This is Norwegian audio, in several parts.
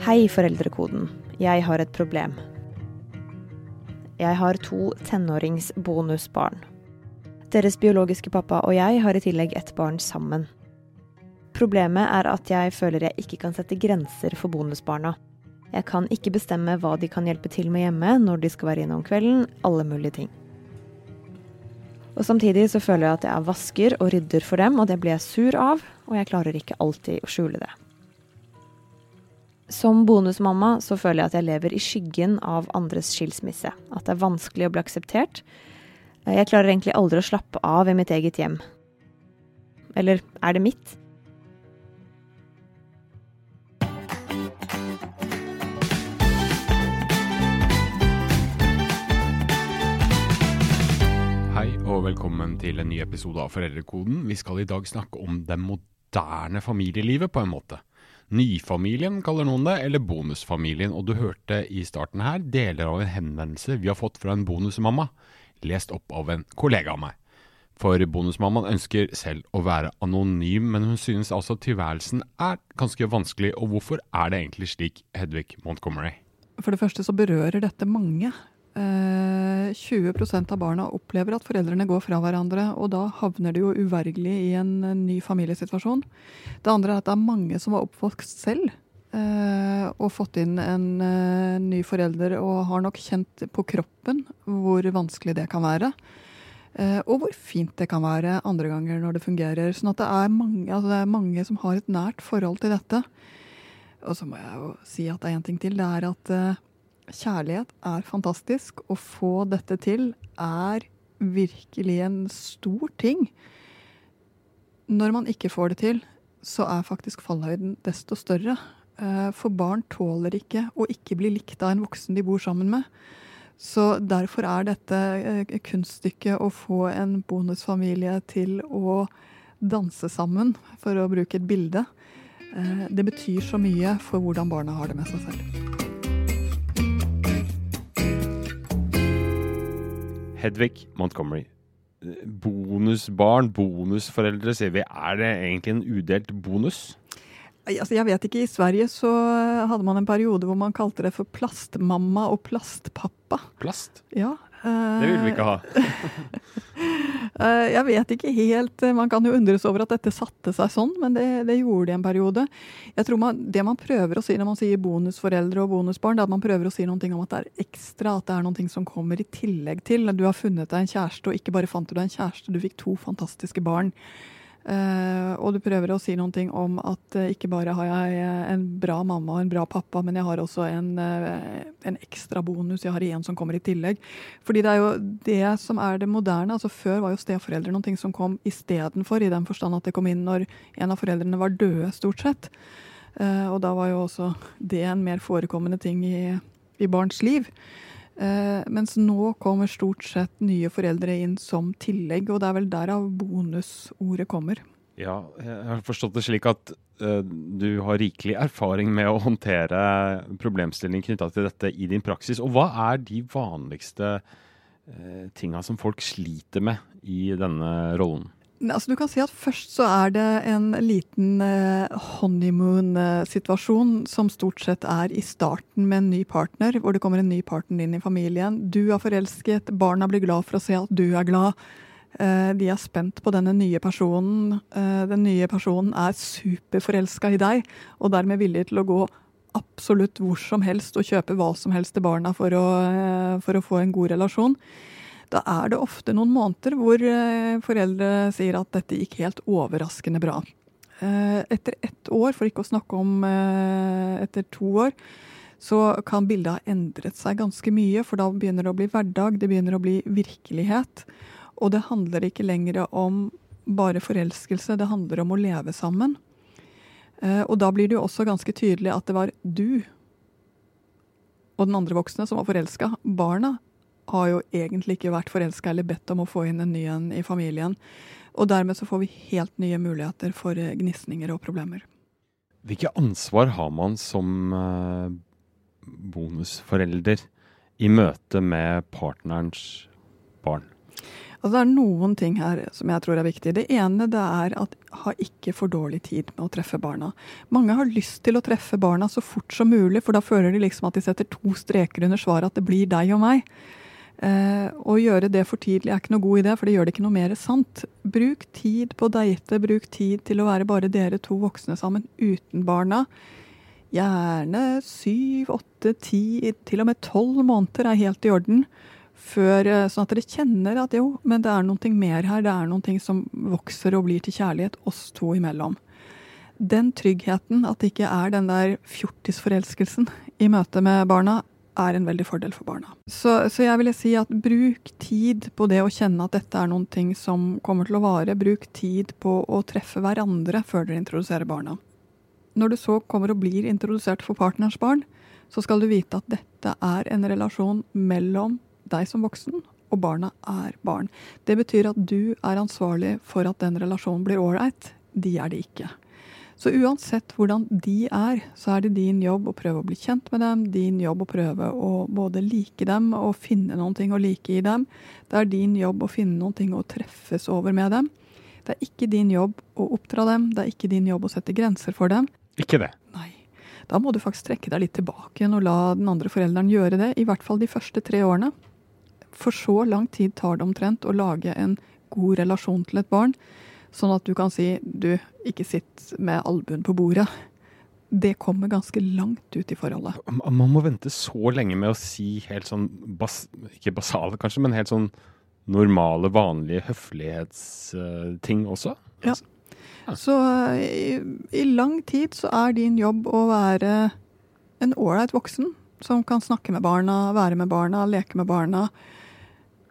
Hei, Foreldrekoden. Jeg har et problem. Jeg har to tenåringsbonusbarn. Deres biologiske pappa og jeg har i tillegg ett barn sammen. Problemet er at jeg føler jeg ikke kan sette grenser for bonusbarna. Jeg kan ikke bestemme hva de kan hjelpe til med hjemme, når de skal være inne om kvelden, alle mulige ting. Og Samtidig så føler jeg at jeg er vasker og rydder for dem, og det blir jeg sur av, og jeg klarer ikke alltid å skjule det. Som bonusmamma så føler jeg at jeg lever i skyggen av andres skilsmisse. At det er vanskelig å bli akseptert. Jeg klarer egentlig aldri å slappe av i mitt eget hjem. Eller er det mitt? Hei og velkommen til en ny episode av Foreldrekoden. Vi skal i dag snakke om det moderne familielivet, på en måte. Nyfamilien kaller noen det, eller bonusfamilien. Og du hørte i starten her deler av en henvendelse vi har fått fra en bonusmamma, lest opp av en kollega av meg. For bonusmammaen ønsker selv å være anonym, men hun synes altså tilværelsen er ganske vanskelig. Og hvorfor er det egentlig slik, Hedvig Montgomery? For det første så berører dette mange. Eh, 20% av barna opplever at foreldrene går fra hverandre, og da havner de jo uvergelig i en eh, ny familiesituasjon. Det andre er at det er mange som var oppvokst selv eh, og fått inn en eh, ny forelder og har nok kjent på kroppen hvor vanskelig det kan være. Og hvor fint det kan være andre ganger når det fungerer. Sånn at det er mange, altså det er mange som har et nært forhold til dette. Og så må jeg jo si at det er én ting til. Det er at kjærlighet er fantastisk. Å få dette til er virkelig en stor ting. Når man ikke får det til, så er faktisk fallhøyden desto større. Eh, For barn tåler ikke å ikke bli likt av en voksen de bor sammen med. Så derfor er dette eh, kunststykket å få en bonusfamilie til å danse sammen, for å bruke et bilde. eh, Det betyr så mye for hvordan barna har det med seg selv. Hedvig Montgomery. Bonusbarn, bonusforeldre, sier vi. Er det egentlig en udelt bonus? Altså, jeg vet ikke, I Sverige så hadde man en periode hvor man kalte det for plastmamma og plastpappa. Plast? Ja, eh, Det vil vi ikke ha. eh, Jeg vet ikke helt. eh, Man kan jo undres over at dette satte seg sånn, men det, det gjorde det en periode. Jeg tror man, Det man prøver å si når man sier bonusforeldre og bonusbarn, det er at man prøver å si noe om at det er ekstra, at det er noe som kommer i tillegg til. Du har funnet deg en kjæreste, og ikke bare fant du deg en kjæreste, du fikk to fantastiske barn. Eh, og du prøver å si noen ting om at eh, ikke bare har jeg eh, en bra mamma og en bra pappa, men jeg har også en, en ekstra bonus. Jeg har en som kommer i tillegg. Fordi det er jo det som er det moderne. altså Før var jo steforeldre ting som kom istedenfor, i den forstand at det kom inn når en av foreldrene var døde, stort sett. Og da var jo også det en mer forekommende ting i, i barns liv. Eh, mens nå kommer stort sett nye foreldre inn som tillegg, og det er vel derav bonusordet kommer. Ja, jeg har forstått det slik at eh, du har rikelig erfaring med å håndtere problemstillinger knytta til dette i din praksis. Og hva er de vanligste uh, tinga som folk sliter med i denne rollen? Altså, du kan si at Først så er det en liten eh, honeymoon-situasjon som stort sett er i starten med en ny partner, hvor det kommer en ny partner inn i familien. Du er forelsket, barna blir glad for å se at du er glad. Eh, de er spent på denne nye personen. Eh, den nye personen er superforelska i deg, og dermed villig til å gå absolutt hvor som helst og kjøpe hva som helst til barna for å, for å få en god relasjon. Da er det ofte noen måneder hvor eh, foreldre sier at dette gikk helt overraskende bra. Eh, Etter ett år, for ikke å snakke om eh, etter to år, så kan bildet ha endret seg ganske mye, for da begynner det å bli hverdag, det begynner å bli virkelighet. Og det handler ikke lenger om bare forelskelse, det handler om å leve sammen. Og da blir det jo også ganske tydelig at det var du og den andre voksne som var forelska. Barna har jo egentlig ikke vært forelska eller bedt om å få inn en ny en i familien. Og dermed så får vi helt nye muligheter for eh, gnisninger og problemer. Hvilke ansvar har man som eh, bonusforelder i møte med partnerens barn? Altså, det er noen ting her som jeg tror er viktig. Det ene det er at ha ikke for dårlig tid med å treffe barna. Mange har lyst til å treffe barna så fort som mulig, for da føler de liksom at de setter to streker under svaret at det blir deg og meg. Eh, å gjøre det for tidlig er ikke noe god idé, for det gjør det ikke noe mer sant. Bruk tid på å date, bruk tid til å være bare dere to voksne sammen uten barna. Gjerne syv, åtte, ti, til og med tolv måneder er helt i orden. Før, eh, sånn at dere kjenner at jo, men det er noe mer her. Det er noe som vokser og blir til kjærlighet oss to imellom. Den tryggheten, at det ikke er den der fjortisforelskelsen i møte med barna, er en veldig fordel for barna. Så, så, jeg ville si at bruk tid på det å kjenne at dette er noen ting som kommer til å vare. Bruk tid på å treffe hverandre før dere introduserer barna. Når du så kommer og blir introdusert for partners barn, så skal du vite at dette er en relasjon mellom deg som voksen og barna er barn. Det betyr at du er ansvarlig for at den relasjonen blir ålreit. De er det ikke. Så uansett hvordan de er, så er det din jobb å prøve å bli kjent med dem, din jobb å prøve å både like dem og finne noen ting å like i dem. Det er din jobb å finne noen ting å treffes over med dem. Det er ikke din jobb å oppdra dem, det er ikke din jobb å sette grenser for dem. Ikke det? Nei. Da må du faktisk trekke deg litt tilbake igjen og la den andre forelderen gjøre det, i hvert fall de første tre årene. For så lang tid tar det omtrent å lage en god relasjon til et barn Sånn at du kan si du, ikke sitt med albuen på bordet. Det kommer ganske langt ut i forholdet. Man må vente så lenge med å si helt sånn bas, Ikke basale, kanskje, men helt sånn normale, vanlige høflighetsting også? Ja. ja. Så i, i, lang tid så er din jobb å være en ålreit voksen som kan snakke med barna, være med barna, leke med barna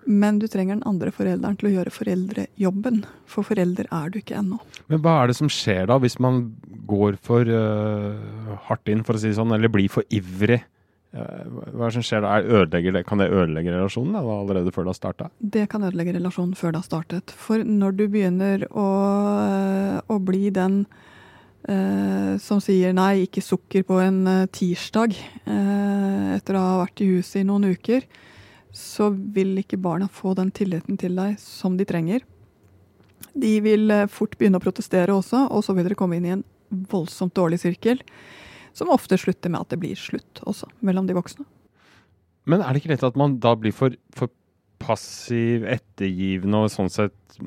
men du trenger den andre forelderen til å gjøre foreldrejobben. For forelder er du ikke ennå. Men hva er det som skjer da, hvis man går for uh, hardt inn, for å si det sånn, eller blir for ivrig? Uh, hva er det som skjer da? Det, kan det ødelegge relasjonen da, allerede før det har starta? Det kan ødelegge relasjonen før det har startet. For når du begynner å, å bli den eh, som sier nei, ikke sukker på en tirsdag, etter å ha vært i huset i noen uker, så vil ikke barna få den tilliten til deg som de trenger. De vil eh, fort begynne å protestere også, og så vil dere komme inn i en voldsomt dårlig sirkel. Som ofte slutter med at det blir slutt også, mellom de voksne. Men er det ikke lett at man da blir for, for passiv, ettergivende og sånn sett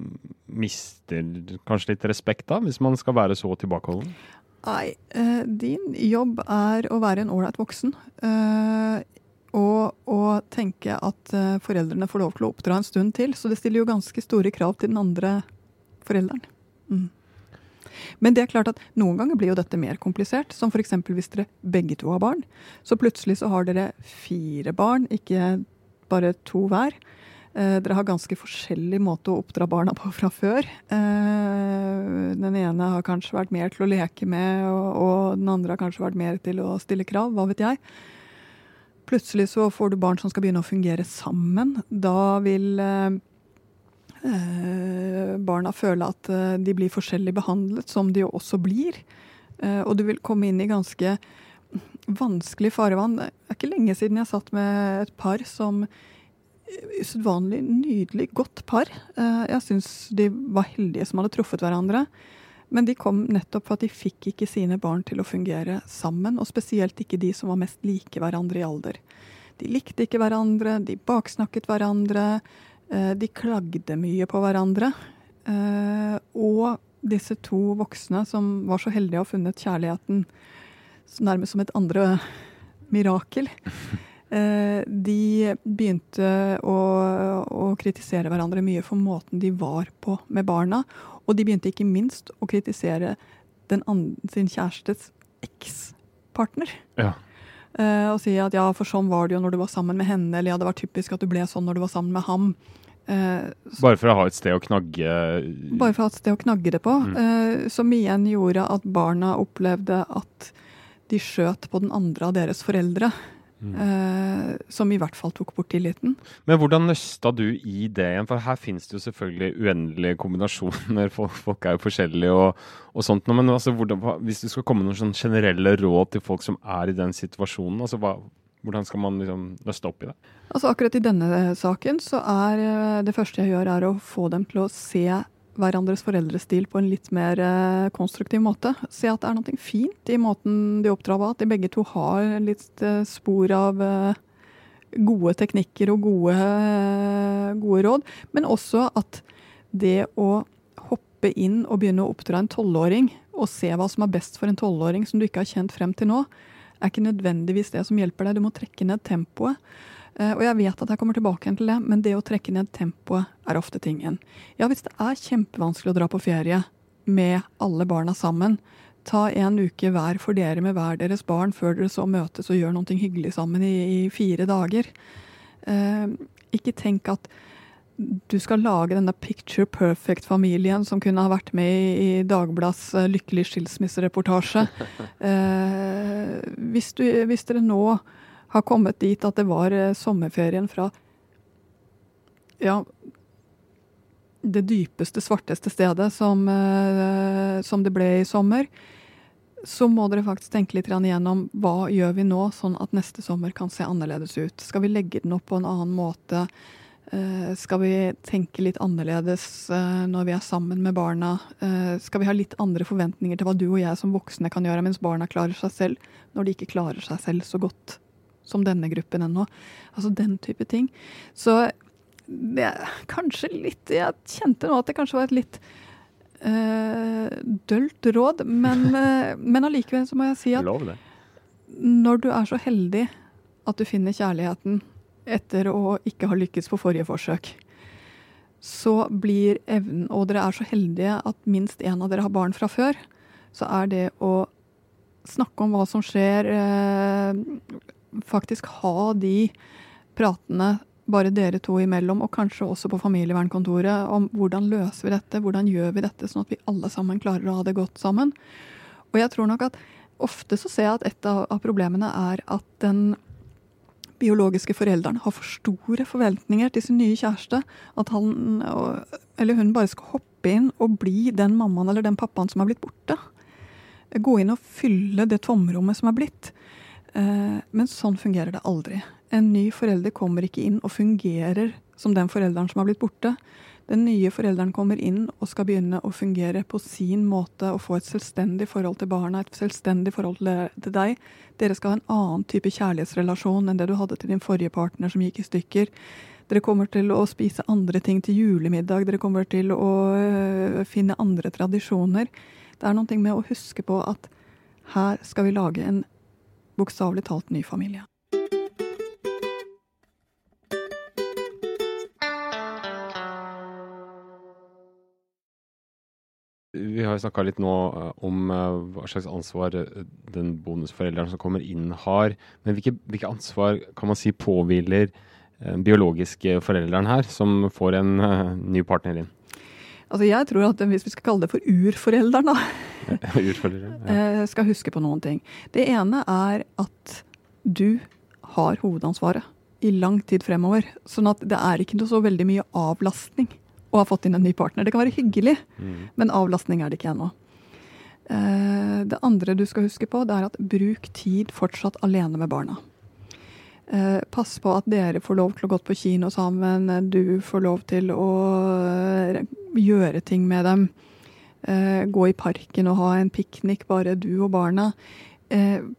mister kanskje litt respekt, da? Hvis man skal være så tilbakeholden? Nei, eh, din jobb er å være en ålreit voksen. Eh, og, og, tenke at uh, foreldrene får lov til å oppdra en stund til. Så det stiller jo ganske store krav til den andre forelderen. Mm. Men det er klart at noen ganger blir jo dette mer komplisert. Som f.eks. hvis dere begge to har barn. Så plutselig så har dere fire barn, ikke bare to hver. Eh, dere har ganske forskjellig måte å oppdra barna på fra før. Eh, den ene har kanskje vært mer til å leke med, og den andre har kanskje vært mer til å stille krav. Hva vet jeg. Plutselig så får du barn som skal begynne å fungere sammen. Da vil eh, eh, barna føle at eh, de blir forskjellig behandlet, som de jo også blir. Eh, og du vil komme inn i ganske vanskelig farevann. Det er ikke lenge siden jeg satt med et par som Usedvanlig nydelig, godt par. Eh, jeg syns de var heldige som hadde truffet hverandre. Men de kom nettopp for at de fikk ikke sine barn til å fungere sammen, og spesielt ikke de som var mest like hverandre i alder. De likte ikke hverandre, de baksnakket hverandre, eh, de klagde mye på hverandre. Eh, og disse to voksne som var så heldige å ha funnet kjærligheten nærmest som et andre mirakel, de begynte å, å kritisere hverandre mye for måten de var på med barna, og de begynte ikke minst å kritisere sin kjærestes ekspartner. Ja. Uh, og si at ja, for sånn var det jo når du var sammen med henne, eller ja, det var typisk at du ble sånn når du var sammen med ham. Uh, bare for å ha et sted å knagge Bare for å ha et sted å knagge det på. Mm. Som igjen gjorde at barna opplevde at de skjøt på den andre av deres foreldre. Mm. Eh, som i hvert fall tok bort tilliten. Men hvordan nøsta du i det igjen? For her finnes det jo selvfølgelig uendelige kombinasjoner. Folk, folk er jo forskjellige og, og sånt. Men altså, hvordan, hvis du skal komme med noen sånn generelle råd til folk som er i den situasjonen, altså hva, Hvordan skal man liksom nøste opp i det? Altså Akkurat i denne saken så er eh, det første jeg gjør, er å få dem til å se hverandres foreldrestil på en litt mer eh, konstruktiv måte. Se at det er noe fint i måten de oppdrar på, at de begge to har litt spor av gode teknikker og gode, gode råd. Men også at det å hoppe inn og begynne å oppdra en tolvåring, og se hva som er best for en tolvåring som du ikke har kjent frem til nå, er ikke nødvendigvis det som hjelper deg. Du må trekke ned tempoet. Uh, og jeg vet at jeg kommer tilbake igjen til det, men det å trekke ned tempoet er ofte tingen. Ja, hvis det er kjempevanskelig å dra på ferie med alle barna sammen, ta en uke hver for dere med hver deres barn før dere så møtes og gjør noe hyggelig sammen i, i fire dager. Eh, ikke tenk at du skal lage denne picture perfect-familien som kunne ha vært med i, Dagbladets Dagblads uh, lykkelig skilsmissereportasje. Eh, hvis, du, hvis, dere nå har kommet dit at det var uh, sommerferien fra ja, det dypeste, svarteste stedet som, som, det ble i sommer, så må dere faktisk tenke litt igjennom hva gjør vi nå, sånn at neste sommer kan se annerledes ut. Skal vi legge den opp på en annen måte? Eh, skal vi tenke litt annerledes eh, når vi er sammen med barna? Eh, skal vi ha litt andre forventninger til hva du og jeg som voksne kan gjøre, mens barna klarer seg selv, når de ikke klarer seg selv så godt som denne gruppen ennå? Altså den type ting. Så det er kanskje litt Jeg kjente nå at det kanskje var et litt øh, dølt råd, men, øh, men allikevel så må jeg si at når du er så heldig at du finner kjærligheten etter å ikke ha lykkes på forrige forsøk, så blir evnen Og dere er så heldige at minst én av dere har barn fra før. Så er det å snakke om hva som skjer, eh, faktisk ha de pratene bare dere to imellom, og kanskje også på familievernkontoret, om hvordan løser vi dette, hvordan gjør vi dette, sånn at vi alle sammen klarer å ha det godt sammen. Og jeg tror nok at ofte så ser jeg at et av problemene er at den biologiske foreldrene har for store forventninger til sin nye kjæreste. At han eller hun bare skal hoppe inn og bli den mammaen eller den pappaen som er blitt borte. Gå inn og fylle det tomrommet som er blitt. Eh, men sånn fungerer det aldri. En ny forelder kommer ikke inn og fungerer som den forelderen som har blitt borte. Den nye forelderen kommer inn og skal begynne å fungere på sin måte og få et selvstendig forhold til barna, et selvstendig forhold til deg. Dere skal ha en annen type kjærlighetsrelasjon enn det du hadde til din forrige partner som gikk i stykker. Dere kommer til å spise andre ting til julemiddag, dere kommer til å øh, finne andre tradisjoner. Det er noe med å huske på at her skal vi lage en bokstavelig talt ny familie. Vi har snakka litt nå eh, om eh, hva slags ansvar eh, den bonusforelderen som kommer inn, har. Men hvilke, hvilke ansvar kan man si påhviler biologiske forelderen her, som får en ny partner inn? Altså jeg tror at Hvis vi skal kalle det for urforelderen, da, urforelderen, ja. skal huske på noen ting. Det ene er at du har hovedansvaret i lang tid fremover. Sånn at det er ikke så veldig mye avlastning å ha fått inn en ny partner. Det kan være hyggelig, mm. men avlastning er det ikke ennå. Eh, det andre du skal huske på, det er at bruk tid fortsatt alene med barna. Eh, pass på at dere får lov til å gå på kino sammen, du får lov til å eh, gjøre ting med dem. Gå i parken og ha en piknik, bare du og barna.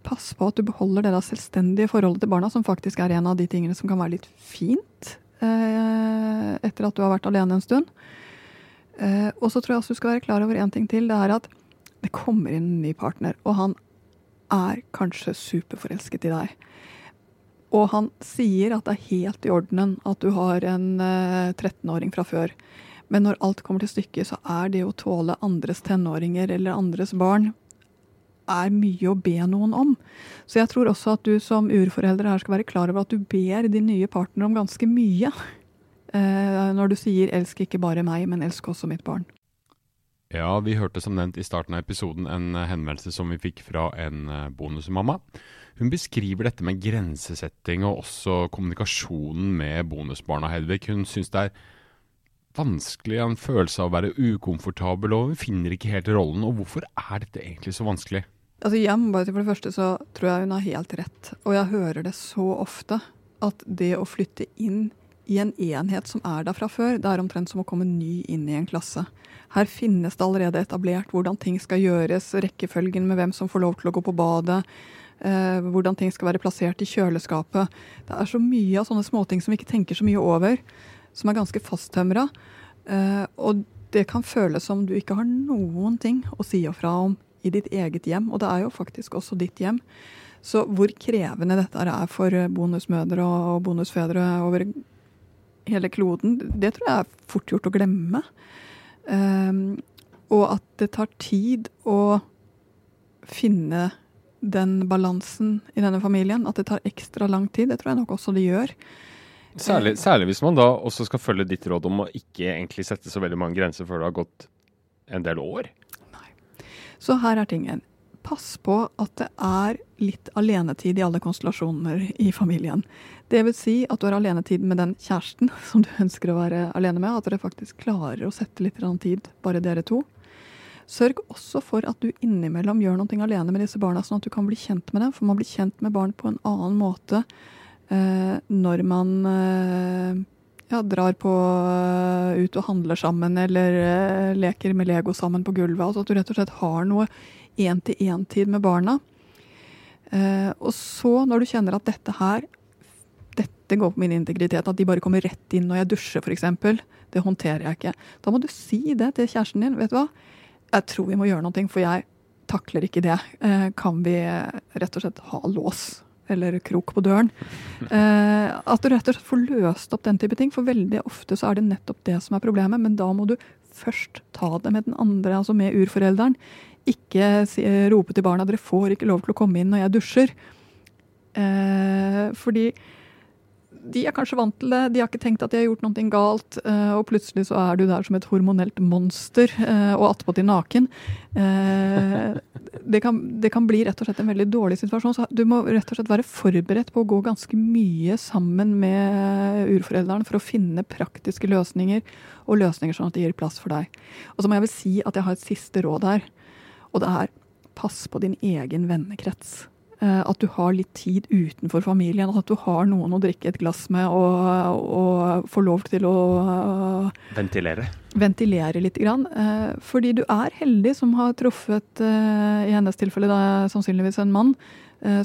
Pass på at du beholder det selvstendige forholdet til barna, som faktisk er en av de tingene som kan være litt fint Eh, etter at du har vært alene en stund. Eh, og så tror jeg også du skal være klar over én ting til. Det er at det kommer inn en ny partner, og han er kanskje superforelsket i deg. Og han sier at det er helt i orden at du har en 13-åring eh, fra før. Men når alt kommer til stykket, så er det å tåle andres tenåringer eller andres barn er mye å be noen om. Så jeg tror også at du som urforelder her skal være klar over at du ber din nye partner om ganske mye. Eh, når du sier 'elsk ikke bare meg, men elsk også mitt barn'. Ja, vi hørte som nevnt i starten av episoden en eh, henvendelse som vi fikk fra en bonusmamma. Hun beskriver dette med grensesetting og også kommunikasjonen med bonusbarna, Hedvig. Hun syns det er vanskelig, en følelse av å være ukomfortabel, og hun finner ikke helt rollen. Og hvorfor er dette egentlig så vanskelig? Altså igjen, bare til For det første så tror jeg hun har helt rett. Og jeg hører det så ofte at det å flytte inn i en enhet som er der fra før, det er omtrent som å komme ny inn i en klasse. Her finnes det allerede etablert hvordan ting skal gjøres, rekkefølgen med hvem som får lov til å gå på badet, hvordan ting skal være plassert i kjøleskapet. Det er så mye av sånne småting som vi ikke tenker så mye over, som er ganske fasttømra. Eh, og det kan føles som du ikke har noen ting å si fra om i ditt eget hjem, og det er jo faktisk også ditt hjem. Så hvor krevende dette er for bonusmødre og bonusfedre over hele kloden, det tror jeg er fort gjort å glemme. Um, og at det tar tid å finne den balansen i denne familien. At det tar ekstra lang tid. Det tror jeg nok også det gjør. Særlig, særlig, hvis man da også skal følge ditt råd om å ikke egentlig sette så veldig mange grenser før det har gått en del år. Nei. Så her er tingen. Pass på at det er litt alenetid i alle konstellasjoner i familien. Det vil si at du har alenetid med den kjæresten som du ønsker å være alene med. At dere faktisk klarer å sette litt tid, bare dere to. Sørg også for at du innimellom gjør noe alene med disse barna, sånn at du kan bli kjent med dem. For man blir kjent med barn på en annen måte Eh, når man eh, ja, drar på eh, ut og handler sammen eller leker med Lego sammen på gulvet. Altså at du rett og slett har noe én-til-én-tid med barna. og så, når du kjenner at dette her dette går på min integritet, at de bare kommer rett inn når jeg dusjer f.eks., det håndterer jeg ikke. Da må du si det til kjæresten din. Vet du hva? Jeg tror vi må gjøre noe, for jeg takler ikke det. Kan vi rett og slett ha lås eller krok på døren. Eh, at du rett og slett får løst opp den type ting. For veldig ofte så er det nettopp det som er problemet. Men da må du først ta det med den andre, altså med urforelderen. Ikke rope til barna dere får ikke lov til å komme inn når jeg dusjer. Eh, fordi de er kanskje vant til det, de har ikke tenkt at de har gjort noe galt, uh, og plutselig så er du der som et hormonelt monster, uh, og attpåtil naken. Uh, det, kan, det, kan, bli rett og slett en veldig dårlig situasjon. Så du må rett og slett være forberedt på å gå ganske mye sammen med urforeldrene for å finne praktiske løsninger, og løsninger sånn at det gir plass for deg. Og så må jeg vel si at jeg har et siste råd her, og det er pass på din egen vennekrets. Eh, at du har litt tid utenfor familien. At du har noen å drikke et glass med og, og få lov til å Ventilere. Ventilere litt. Grann. Eh, fordi du er heldig som har truffet, eh, i hennes tilfelle da, sannsynligvis en mann,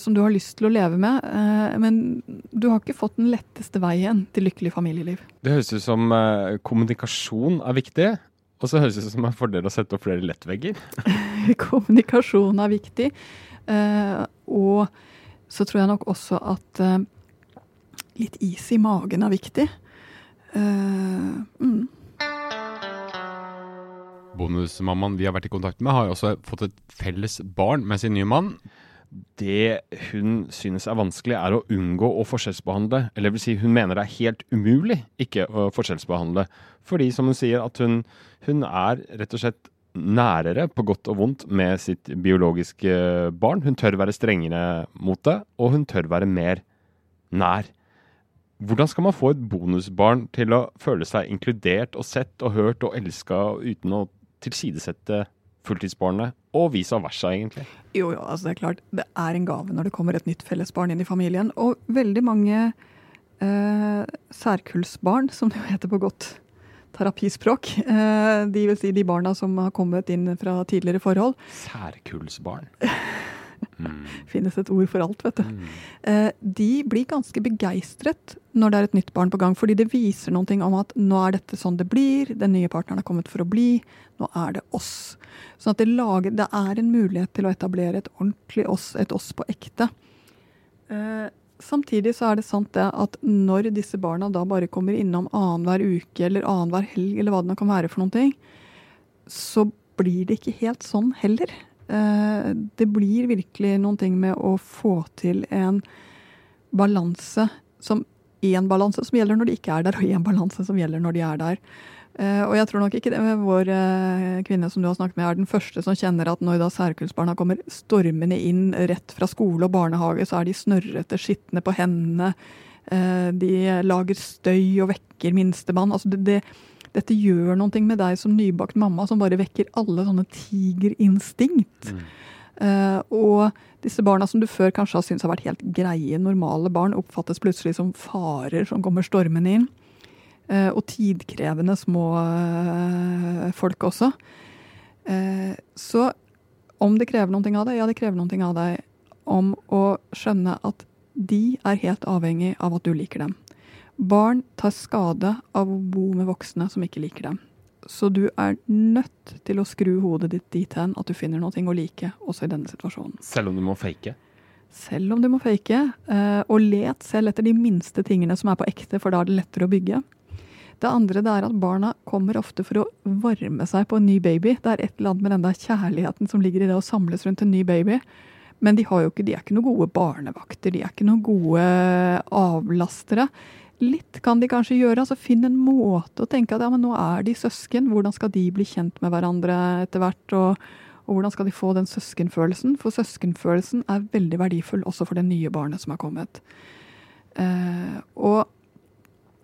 som du har lyst til å leve med. Men du har ikke fått den letteste veien til lykkelig familieliv. Det høres ut som kommunikasjon er viktig. Og så høres det ut som en fordel å sette opp flere lettvegger. kommunikasjon er viktig. Uh, og så tror jeg nok også at uh, litt is i magen er viktig. Uh, mm. Bonusmammaen vi har vært i kontakt med, har også fått et felles barn med sin nye mann. Det hun synes er vanskelig, er å unngå å forskjellsbehandle. Eller vil si, hun mener det er helt umulig ikke å forskjellsbehandle. Fordi, som hun sier, at hun, hun er rett og slett nærere, på godt og vondt, med sitt biologiske barn. Hun tør være strengere mot det, og hun tør være mer nær. Hvordan skal man få et bonusbarn til å føle seg inkludert og sett og hørt og elska uten å tilsidesette fulltidsbarnet, og vice versa, egentlig? Jo, jo, altså det er klart. Det er en gave når det kommer et nytt fellesbarn inn i familien. Og veldig mange eh, særkullsbarn, som det heter på godt terapispråk. Eh, de vil si de barna som har kommet inn fra tidligere forhold. Særkullsbarn. Mm. Finnes et ord for alt, vet du. Mm. Eh, de blir ganske begeistret når det er et nytt barn på gang, fordi det viser noe om at nå er dette sånn det blir, den nye partneren er kommet for å bli, nå er det oss. Sånn at det, lager, det er en mulighet til å etablere et ordentlig oss, et oss på ekte. Samtidig så er det sant det at når disse barna da bare kommer innom annenhver uke eller annenhver helg, eller hva det nå kan være for noen ting, så blir det ikke helt sånn heller. Eh, det blir virkelig noen ting med å få til en balanse som én balanse som gjelder når de ikke er der, og én balanse som gjelder når de er der. Uh, og jeg tror nok ikke det med vår uh, kvinne som du har snakket med, er den første som kjenner at når da særkullsbarna kommer stormende inn rett fra skole og barnehage, så er de snørrete, skitne på hendene. Uh, de lager støy og vekker minstemann. Altså det, det, dette gjør noe med deg som nybakt mamma, som bare vekker alle sånne tigerinstinkt. Mm. Uh, og disse barna som du før kanskje har syntes har vært helt greie, normale barn, oppfattes plutselig som farer som kommer stormende inn. Eh, og tidkrevende små eh, folk også. Eh, så om det krever noe av deg, ja, det krever noe av deg om å skjønne at de er helt avhengig av at du liker dem. Barn tar skade av å bo med voksne som ikke liker dem. Så du er nødt til å skru hodet ditt dit hen at du finner noe å like, også i denne situasjonen. Selv om du må fake? Selv om du må fake. Og let selv etter de minste tingene som er på ekte, for da er det lettere å bygge. Det andre det er at barna kommer ofte for å varme seg på en ny baby. Det er et eller annet med den der kjærligheten som ligger i det å samles rundt en ny baby. Men de, ikke, de er ikke noen gode barnevakter, de er ikke noen gode avlastere. Litt kan de kanskje gjøre. altså Finn en måte å tenke at ja, men nå er de søsken. Hvordan skal de bli kjent med hverandre etter hvert? Og, og hvordan skal de få den søskenfølelsen? For søskenfølelsen er veldig verdifull også for det nye barnet som har kommet. Eh, og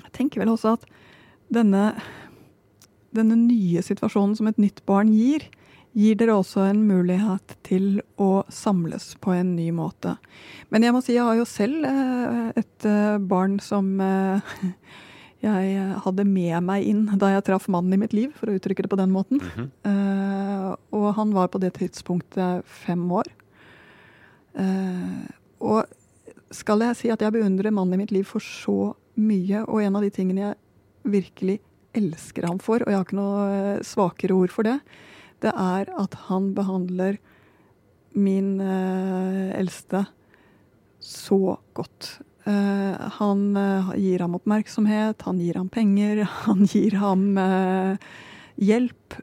jeg tenker vel også at denne, denne nye situasjonen som et nytt barn gir, gir dere også en mulighet til å samles på en ny måte. Men jeg må si jeg har jo selv eh, et eh, barn som eh, jeg hadde med meg inn da jeg traff mannen i mitt liv, for å uttrykke det på den måten. Mm -hmm. Og han var på det tidspunktet fem år. Og skal jeg si at jeg beundrer mannen i mitt liv for så mye, og en av de tingene jeg virkelig elsker ham for, og jeg har ikke noe svakere ord for det, det er at han behandler min eh, eldste så godt. Eh, han eh, gir ham oppmerksomhet, han gir ham penger, han gir ham hjelp.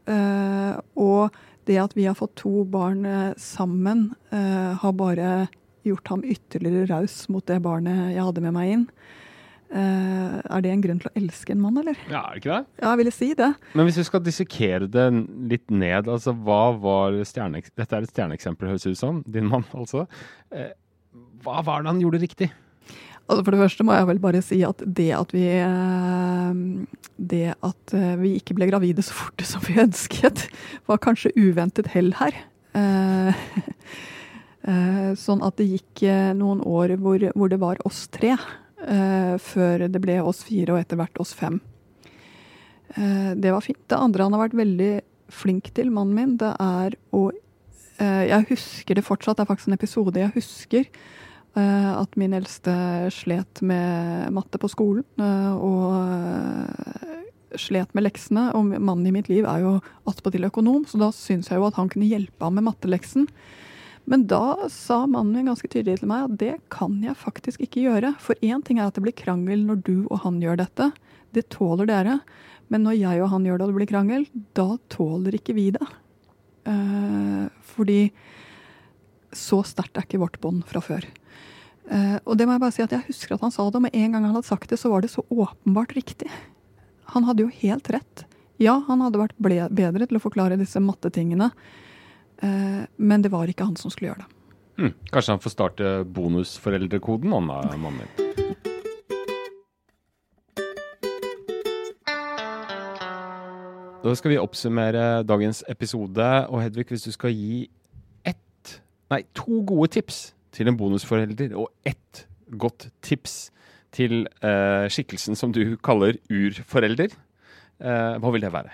og det at vi har fått to barn sammen, har bare gjort ham ytterligere raus mot det barnet jeg hadde med meg inn. Uh, er det en grunn til å elske en mann, eller? Ja, er det ikke det? Ja, jeg ville si det. Men hvis vi skal dissekere det litt ned, altså hva var stjerne... Dette er et stjerneeksempel, høres det ut som. Din mann, altså. Uh, hva var det han gjorde riktig? Altså For det første må jeg vel bare si at det at vi uh, Det at vi ikke ble gravide så fort som vi ønsket, var kanskje uventet hell her. sånn at det gikk noen år hvor, hvor det var oss tre eh, før det ble oss fire, og etter hvert oss fem. Eh, det var fint. Det andre han har vært veldig flink til, mannen min, det er å eh, Jeg husker det fortsatt, det er faktisk en episode jeg husker. Eh, at min eldste slet med matte på skolen, eh, og eh, slet med leksene. Og mannen i mitt liv er jo attpåtil økonom, så da syns jeg jo at han kunne hjelpe ham med matteleksen. Men da sa mannen min ganske tydelig til meg at det kan jeg faktisk ikke gjøre. For én ting er at det blir krangel når du og han gjør dette. Det tåler dere. Men når jeg og han gjør det og det blir krangel, da tåler ikke vi det. Eh, fordi så sterkt er ikke vårt bånd fra før. Eh, og det må jeg bare si at jeg husker at han sa det, og med en gang han hadde sagt det, så var det så åpenbart riktig. Han hadde jo helt rett. Ja, han hadde vært bedre til å forklare disse mattetingene men det var ikke han som skulle gjøre det. Hmm. Kanskje han får starte bonusforeldrekoden, mannen din? Da skal vi oppsummere dagens episode. Og Hedvig, hvis du skal gi ett, nei, to gode tips til en bonusforelder, og ett godt tips til eh, skikkelsen som du kaller urforelder, eh, hva vil det være?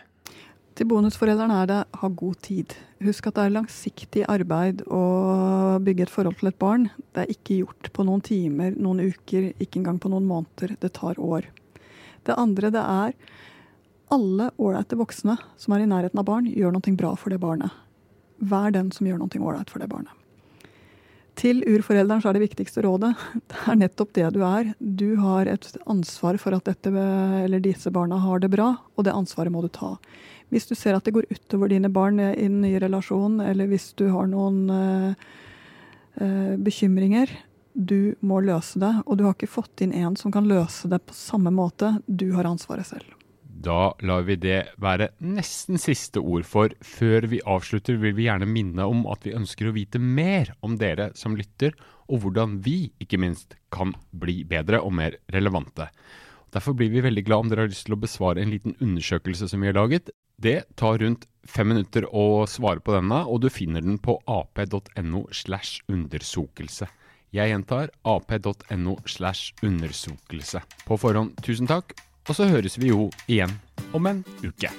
Til bonusforeldrene er det ha god tid. Husk at det er langsiktig arbeid å bygge et forhold til et barn. Det er ikke gjort på noen timer, noen uker, ikke engang på noen måneder. Det tar år. Det andre det er alle ålreite voksne som er i nærheten av barn, gjør noe bra for det barnet. Vær den som gjør noe ålreit for det barnet. Til urforelderen så er det viktigste rådet det er nettopp det du er. Du har et ansvar for at dette, disse barna har det bra, og det ansvaret må du ta. Hvis du ser at det går utover dine barn i den nye relasjonen, eller hvis du har noen uh, uh, bekymringer, du må løse det. Og du har ikke fått inn en som kan løse det på samme måte. Du har ansvaret selv. Da lar vi det være nesten siste ord, for før vi avslutter vil vi gjerne minne om at vi ønsker å vite mer om dere som lytter, og hvordan vi, ikke minst, kan bli bedre og mer relevante. Derfor blir vi veldig glad om dere har lyst til å besvare en liten undersøkelse som vi har laget. Det tar rundt fem minutter å svare på denne, og du finner den på ap.no slash undersokelse. Jeg gjentar ap.no slash undersokelse. På forhånd, tusen takk, og så høres vi jo igjen om en uke.